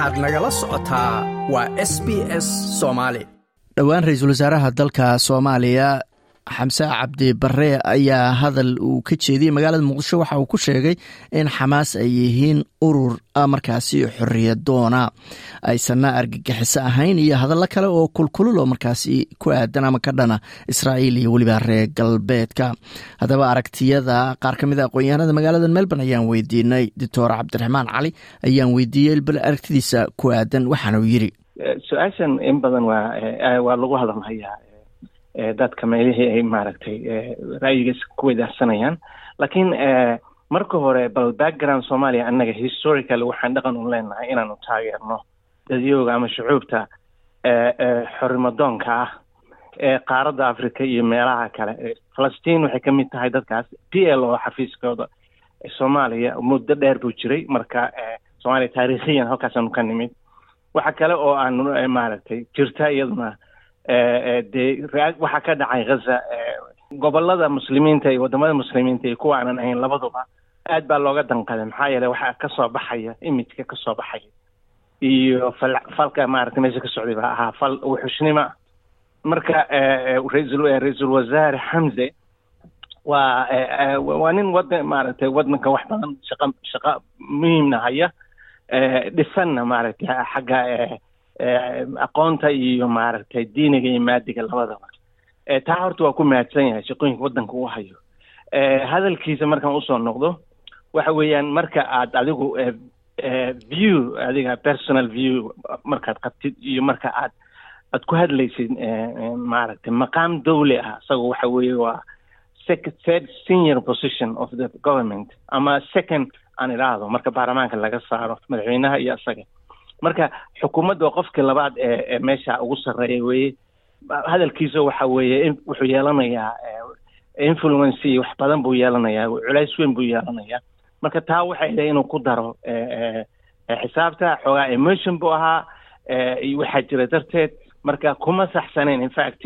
waxaad nagala socotaa waa s b s soomaali. Dhowaan ra'iisul wasaaraha dalka soomaaliya xamse cabdi bare ayaa hadal uu ka jeediyey magaalada muqdisho waxa uu ku sheegay in xamaas ay yihiin urur markaasi xoriyadoona aysanna argagixiso ahayn iyo hadallo kale oo kulkululoo markaasi ku aadan ama ka dhana israa'iil iyo weliba reer galbeedka. Haddaba aragtiyada qaar ka mid a aqoon-yahanada magaalada melbourne ayaan weydiinay. Doctor cabdiraxmaan cali ayaan weydiiyey bal aragtidiisa ku aadan waxaana uu yiri su'aashan in badan waa waa lagu hadalhayaa dadka meelihii ay maaragtay ra'yigiis ku weydaarsanayaan. Laakiin marka hore bal background soomaaliya annaga historical waxaan dhaqan u leenahay inaanu taageerno dadyooga ama shucuubta xorimadoonka ah ee qaaradda africa iyo meelaha kale. Falastiin waxay ka mid tahay dadkaas. P l o xafiiskooda soomaaliya muddo dheer buu jiray. Marka soomaaliya taariikhiyan halkaasaanu ka nimid. Waxa kale oo aanu maaragtay jirta iyaduna dee ka dhacay ghaza gobollada muslimiinta iyo waddamada muslimiinta iyo kuwa aanan ahayn labaduba aad baa looga danqaday. Maxaa yeele waxaa ka soo baxaya imidka ka soo baxaya. Iyo fal falka maaragtay meesha ka socday baa ahaa fal wuxushnima. Marka ra'iisul wasaare xamse waa waa nin wadan maaragtay wadanka wax badan shaqa shaqa muhiimna haya. Dhisanna maaragtay xagga aqoonta iyo maaragtay diiniga iyo maadiga labadaba. Taa horta waa ku mahadsan yahay shaqooyinka waddanka uu hayo. Hadalkiisa markaan u soo noqdo waxa weeyaan marka aad adigu view adiga personal view markaad qabtid iyo marka aad aad ku hadlaysid maaragtay maqaam dawli ah isaga waxa weeye waa third senior position of the government ama second aan idhaahdo marka baarlamaanka laga saaro madaxweynaha iyo isaga marka xukuumadda waa qofkii labaad ee meesha ugu sarreeya weeye. Hadalkiisa waxa weeye wuxuu yeelanayaa influence iyo wax badan buu yeelanayaa culays weyn buu yeelanayaa. Marka taa waxay dhahay inuu ku daro xisaabta xoogaa emotion buu ahaa waxaa jira darteed. Marka kuma saxsanayn infact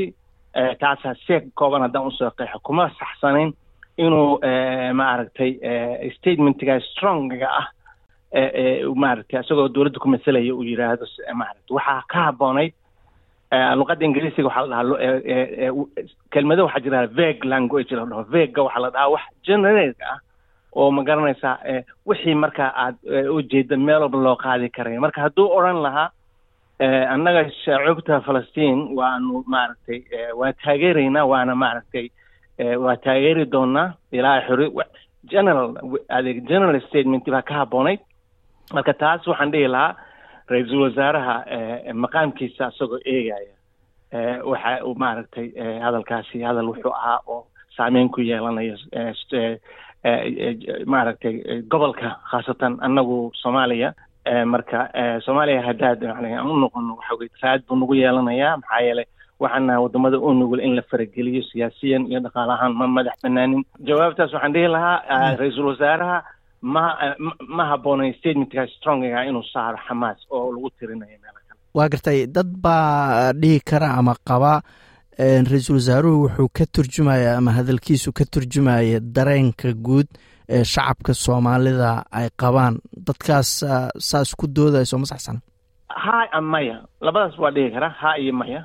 taasaa see kooban haddaan u soo qeexo. Kuma saxsanayn inuu maaragtay statementga stronga ah maaragtay isagoo dowladda ku masalaya uu yidhaahdo maaragta waxaa ka habboonayd luqadda ingiriisiga waxaa la dhahaa kelmado waxaa jira veg language la vega waxaa la dhahaa wax generate ah oo ma garanaysaa wixii marka aad ujeeda meel loo qaadi karay marka hadduu odran lahaa annaga shacuubta falastiin waanu maaragtay waa taageeraynaa waana maaragtay waa taageeri doonaa ilaa xori general adeeg general statement baa ka habboonayd marka taas waxaan dhihi lahaa ra'iisul wasaaraha maqaamkiisa isagoo eegaya waxa uu maaragtay hadalkaasi hadal wuxuu ahaa oo saameyn ku yeelanayo maaragtay gobolka khaasatan annagu soomaaliya. Marka soomaaliya haddaad aan u noqono waxa weye raad buu nagu yeelanayaa maxaa yeelay waxaan waddamada u nugul in la farageliyo siyaasiyan iyo dhaqaale ahaan ma madax banaanin jawaabtaas waxaan dhihi lahaa ra'iisul wasaaraha ma ma habboonay statementka strongiga inuu saaro xamaas oo lagu tirinayo meelo kale. Waa gartay dad baa dhihi kara ama qaba ra'iisul wasaaruhu wuxuu ka turjumaya ama hadalkiisu ka turjumaya dareenka guud ee shacabka soomaalida ay qabaan. Dadkaas saas ku doodaya soo ma saxsana ha maya. Labadaas waa dhihi kara ha iyo maya.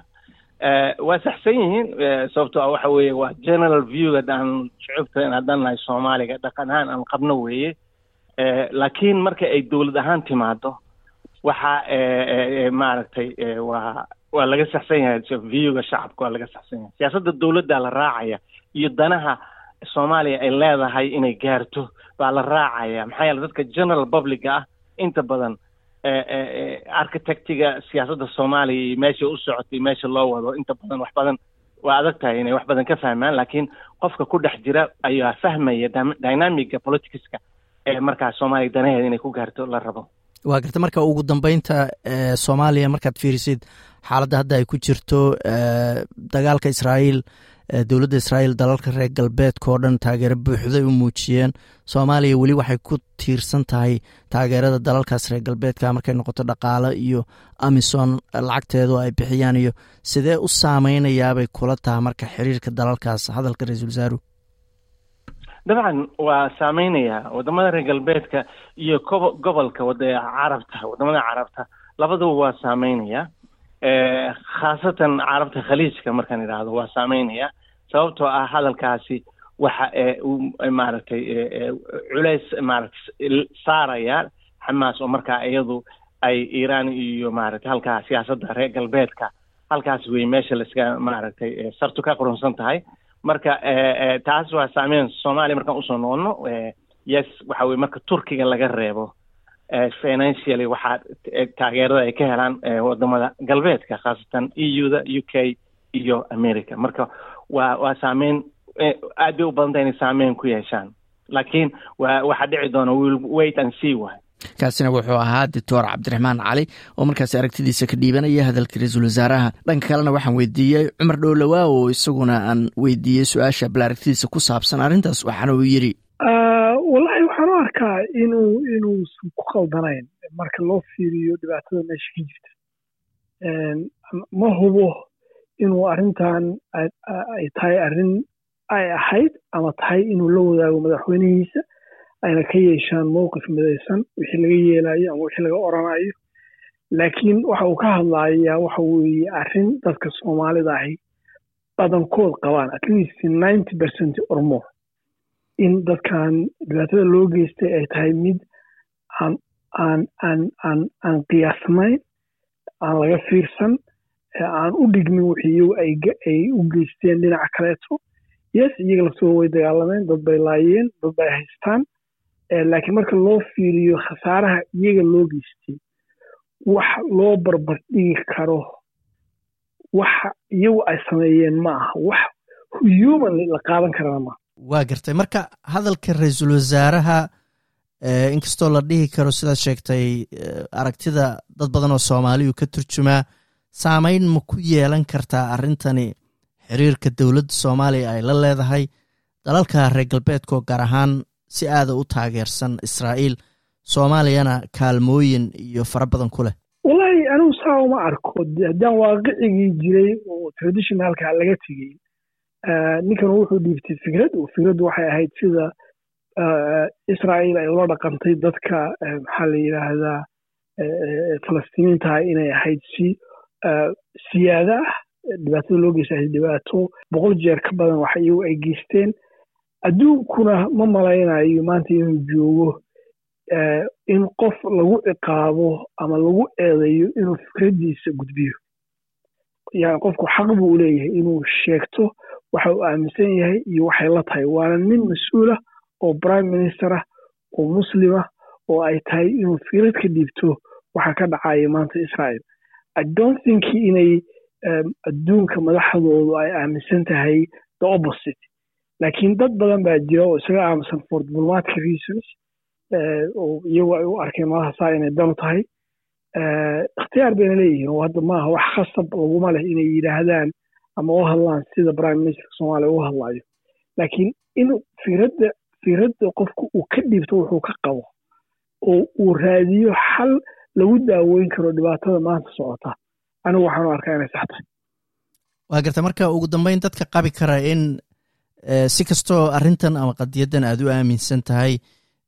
Waa saxsan yihiin sababto a waxa weeye waa general view haddaan shucuubta haddaan nahay soomaaliga dhaqan ahaan aan qabno weeye laakiin marka ay dowlad ahaan timaado waxa maaragtay waa waa laga saxsan yahay. Viewga shacabka waa laga saxsan yahay. Siyaasadda dowladda la raacaya iyo danaha soomaaliya ay leedahay inay gaarto baa la raacaya. Maxaa yeele dadka general publica ah inta badan architectiga siyaasadda soomaaliya iyo meesha u socotay meesha loo wado inta badan wax badan waa adag tahay inay wax badan ka fahmaan. Laakiin qofka ku dhex jira ayaa fahmaya dynamiga politicska ee soomaaliya danaheeda inay ku gaarto la rabo. Waa garta marka ugu dambeynta soomaaliya markaad fiirisid xaaladda hadda ay ku jirto dagaalka israa'iil dowladda israa'iil dalalka reer galbeedka oo dhan taageero buuxday u muujiyeen. Soomaaliya weli waxay ku tiirsan tahay taageerada dalalkaas reer galbeedka markay noqoto dhaqaale iyo amison lacagteedu ay bixiyaan iyo sidee u saameynayaabay kula taha marka xiriirka dalalkaas? Hadalka ra'iisul wasaaruhu dabcan waa saameynayaa waddamada reer galbeedka iyo gobolka wada carabta waddamada carabta. Labaduba waa saameynaya khaasatan carabta khaliijka markaan idhaahdo waa saameynaya sababtoo ah hadalkaasi waxa maaragtay culays maaragtay saaraya xamaas oo markaa iyadu ay iiraan iyo maaragtay halkaa siyaasadda reer galbeedka. Halkaas wey meesha laiska maaragtay sartu ka qurunsan tahay marka taas waa saameyn soomaaliya markaan u soo noqono yes waxa weye marka turkiga laga reebo financially waxaa taageerada ay ka helaan waddamada galbeedka khaasatan e u da u k iyo america marka waa waa saameyn aad bay u badanta inay saameyn ku yeeshaan. Laakiin wa waxaa dhici doona will wait and see waay kaasina wuxuu ahaa doctor cabdiraxmaan cali oo markaasi aragtidiisa ka dhiibanaya hadalka ra'iisul wasaaraha. Dhanka kalena waxaan weydiiyey cumar dhowlawaa oo isaguna aan weydiiyey su'aasha bal aragtidiisa ku saabsan arrintaas waxaana uu yidhi wallahi waxaan u arkaa inuu inuusan ku khaldanayn marka loo fiiriyo dhibaatada meesha ka jirta. Ma hubo inuu arrintan ay tahay arrin ay ahayd ama tahay inuu la wadaago madaxweynihiisa ayna ka yeeshaan mowqif midaysan wixii laga yeelayo ama wixii laga oranayo laakiin waxa uu ka hadlayaa waxa weeye arrin dadka soomaalida ahi badankood qabaan at least ninety percent or more in dadkan dhibaatada loo geystay ay tahay mid aan aan aan aan aan qiyaasnayn aan laga fiirsan aan u dhigmin wixii iyagu ay u geysteen dhinaca kaleeto. Yes iyaga laftooda way dagaalameen dad bay laayeen dad bay haystaan laakiin marka loo fiiriyo khasaaraha iyaga loo geystay wax loo barbardhigi karo waxa iyagu ay sameeyeen ma aha wax human la qaadan karana maaha waa gartay. Marka hadalka ra'iisul wasaaraha inkastoo la dhihi karo sidaad sheegtay aragtida dad badan oo soomaaliyu ka turjumaa saameyn ma ku yeelan kartaa arrintani xiriirka dowladda soomaaliya ay la leedahay? Dalalka reer galbeedkoo gaar ahaan si aada u taageersan israa'iil soomaaliyana kaalmooyin iyo fara badan ku leh. Wallahi anigu saa uma arko. Haddaan waaqicigii jiray oo traditionalka laga tegey ninkan wuxuu dhiibtay fikrad fikraddu waxay ahayd sida israa'iil ay ula dhaqantay dadka maxaa la yidhaahdaa falastiiniintaha inay ahayd si siyaada ah. Dhibaatada loo geysta dhibaato. Boqol jeer ka badan wax iyagu ay geysteen adduunkuna ma malaynayo maanta inuu joogo in qof lagu ciqaabo ama lagu eedeeyo inuu fikraddiisa gudbiyo. Yani qofku xaq buu leeyahay inuu sheegto waxa uu aaminsan yahay iyo waxay la tahay. Waana nin mas'uul ah oo prime minister ah oo muslimah oo ay tahay inuu fikrad ka dhiibto waxa ka dhacaya maanta israel i don't think inay adduunka madaxdoodu ay aaminsan tahay the opposite laakiin dad badan baa jira oo isaga aaminsan for diplomatic reasons iyagu ay u arkeen madaxasaa inay danu tahay. Ikhtiyaar bayna leeyihiin oo hadda maaha wax khasab laguma leh inay yidhaahdaan ama u hadlaan sida prime ministerka soomaaliya u hadlayo laakiin in firadda firadda qofku uu ka dhiibto wuxuu ka qabo oo uu raadiyo xal lagu daaweyn karo dhibaatada maanta socota. Anigu waxaanu arkaa inay sax tahay. Waa garta marka ugu dambeyn dadka qabi kara in si kastoo arrintan ama qadiyaddan aad u aaminsan tahay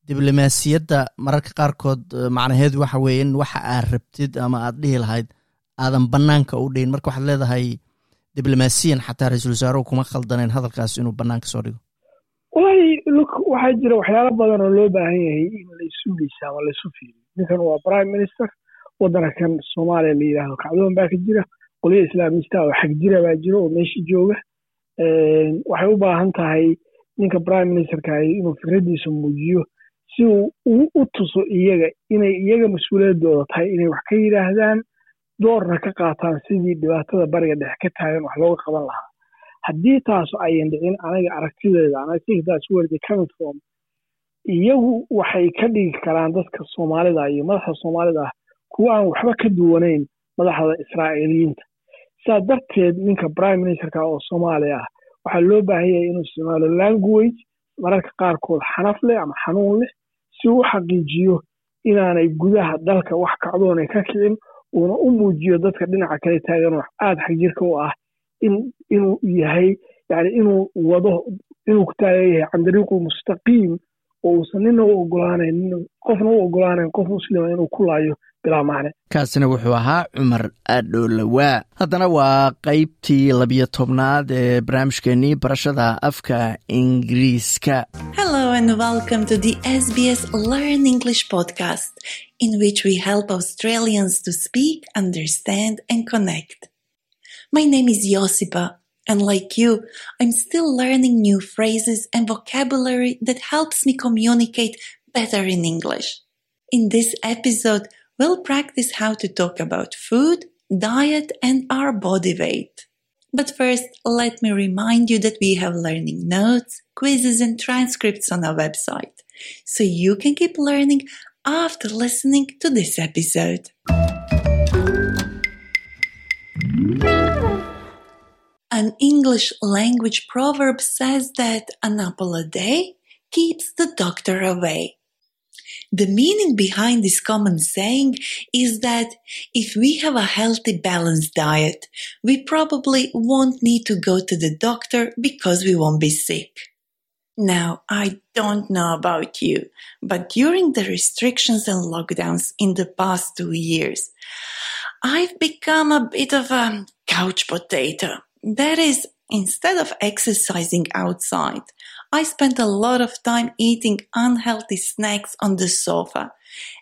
diblomaasiyadda mararka qaarkood macnaheedu waxa weeye in waxa aad rabtid ama aad dhihi lahayd aadan bannaanka u dhihin. Marka waxaad leedahay diblomaasiyan xataa ra'iisul wasaaruhu kuma khaldanayn hadalkaas inuu bannaanka soo dhigo. Wallahi luk waxaa jira waxyaalo badan oo loo baahan yahay in laysu geysa ama laysu fiiriyo. Ninkan waa prime minister waddankan soomaaliya la yidhaahdo kacdoon baa ka jira qolyo islaamista oo xag jira baa jira oo meesha jooga waxay u baahan tahay ninka prime ministerkahi inuu fikraddiisa muujiyo si uu u tuso iyaga inay iyaga mas'uuliyaddooda tahay inay wax ka yidhaahdaan doorna ka qaataan sidii dhibaatada bariga dhexe ka taagan wax looga qaban lahaa. Haddii taasu ayan dhicin aniga aragtideeda and i think that's where they coming from iyagu waxay ka dhigi karaan dadka soomaalida iyo madaxda soomaalida ah kuwa aan waxba ka duwanayn madaxda israa'iiliyiinta saa darteed ninka prime ministerka oo soomaaliya ah waxaa loo baahan yahay inuu isticmaalo language mararka qaarkood xanaf leh ama xanuun leh si uu xaqiijiyo inaanay gudaha dalka wax kacdoonay ka kicin uuna u muujiyo dadka dhinaca kale taagan wax aada xagjirka u ah in inuu yahay yani inuu wado inuu ku taagan yahay can dariiqu mustaqiim oo uusan nina u ogolaanayn qofna u ogolaanayn qof muslima inuu ku laayo kaasina wuxuu ahaa cumar adhoolawaa haddana waa qaybtii labiyo tobnaad ee barnaamijkeenii barashada afka ingiriiska Hello and welcome to the SBS Learn English podcast, in which we help Australians to speak, understand, and connect. My name is Josipa, and like you, I'm still learning new phrases and vocabulary that helps me communicate better in English. In this episode, we'll practice how to talk about food, diet, and our body weight. But first, let me remind you that we have learning notes, quizzes, and transcripts on our website, so you can keep learning after listening to this episode. An English language proverb says that an apple a day keeps the doctor away. The meaning behind this common saying is that if we have a healthy, balanced diet, we probably won't need to go to the doctor because we won't be sick. Now, I don't know about you, but during the restrictions and lockdowns in the past two years, I've become a bit of a couch potato. That is, instead of exercising outside, I spent a lot of time eating unhealthy snacks on the sofa.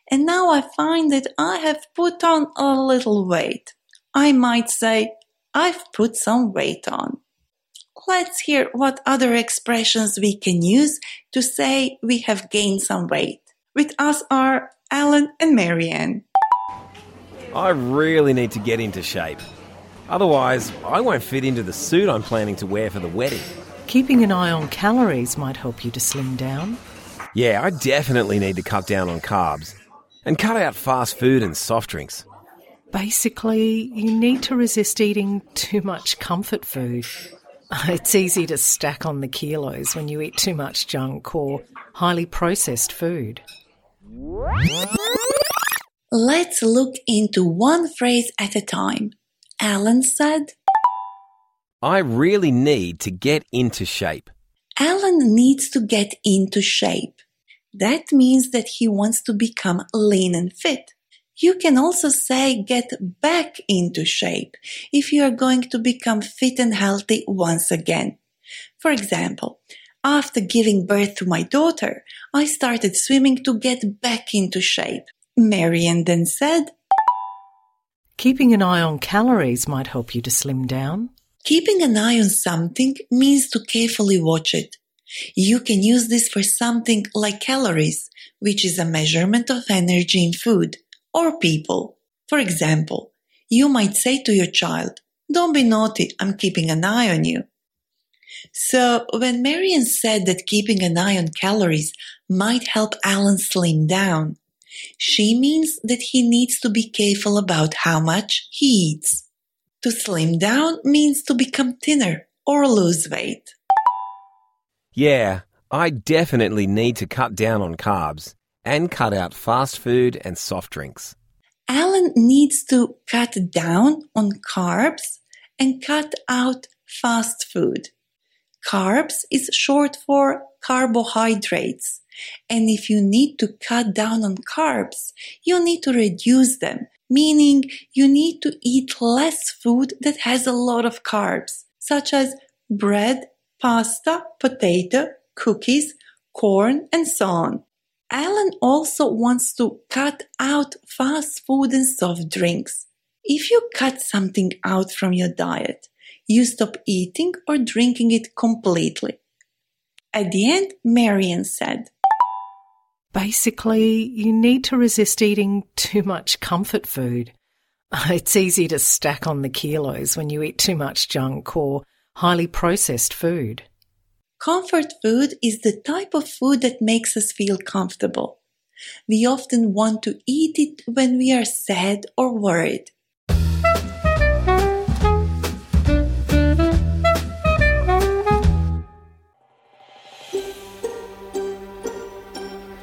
And now I find that I have put on a little weight. I might say I've put some weight on. Let's hear what other expressions we can use to say we have gained some weight. With us are Alan and Marianne. I really need to get into shape. Otherwise, I won't fit into the suit I'm planning to wear for the wedding. Keeping an eye on calories might help you to slim down. Yeah, I definitely need to cut down on carbs and cut out fast food and soft drinks. Basically, you need to resist eating too much comfort food. It's easy to stack on the kilos when you eat too much junk or highly processed food. Let's look into one phrase at a time. Alan said, I really need to get into shape. Alan needs to get into shape. That means that he wants to become lean and fit. You can also say get back into shape if you are going to become fit and healthy once again. For example, after giving birth to my daughter, I started swimming to get back into shape. Marian then said, Keeping an eye on calories might help you to slim down. Keeping an eye on something means to carefully watch it. You can use this for something like calories, which is a measurement of energy in food or people. For example, you might say to your child, Don't be naughty, I'm keeping an eye on you. So, when Marian said that keeping an eye on calories might help Alan slim down, she means that he needs to be careful about how much he eats. To slim down means to become thinner or lose weight. Yeah, I definitely need to cut down on carbs and cut out fast food and soft drinks. Alan needs to cut down on carbs and cut out fast food. Carbs is short for carbohydrates. And if you need to cut down on carbs, you need to reduce them, meaning you need to eat less food that has a lot of carbs, such as bread, pasta, potato, cookies, corn, and so on. Alan also wants to cut out fast food and soft drinks. If you cut something out from your diet, you stop eating or drinking it completely. At the end, Marian said, Basically, you need to resist eating too much comfort food. It's easy to stack on the kilos when you eat too much junk or highly processed food. Comfort food is the type of food that makes us feel comfortable. We often want to eat it when we are sad or worried.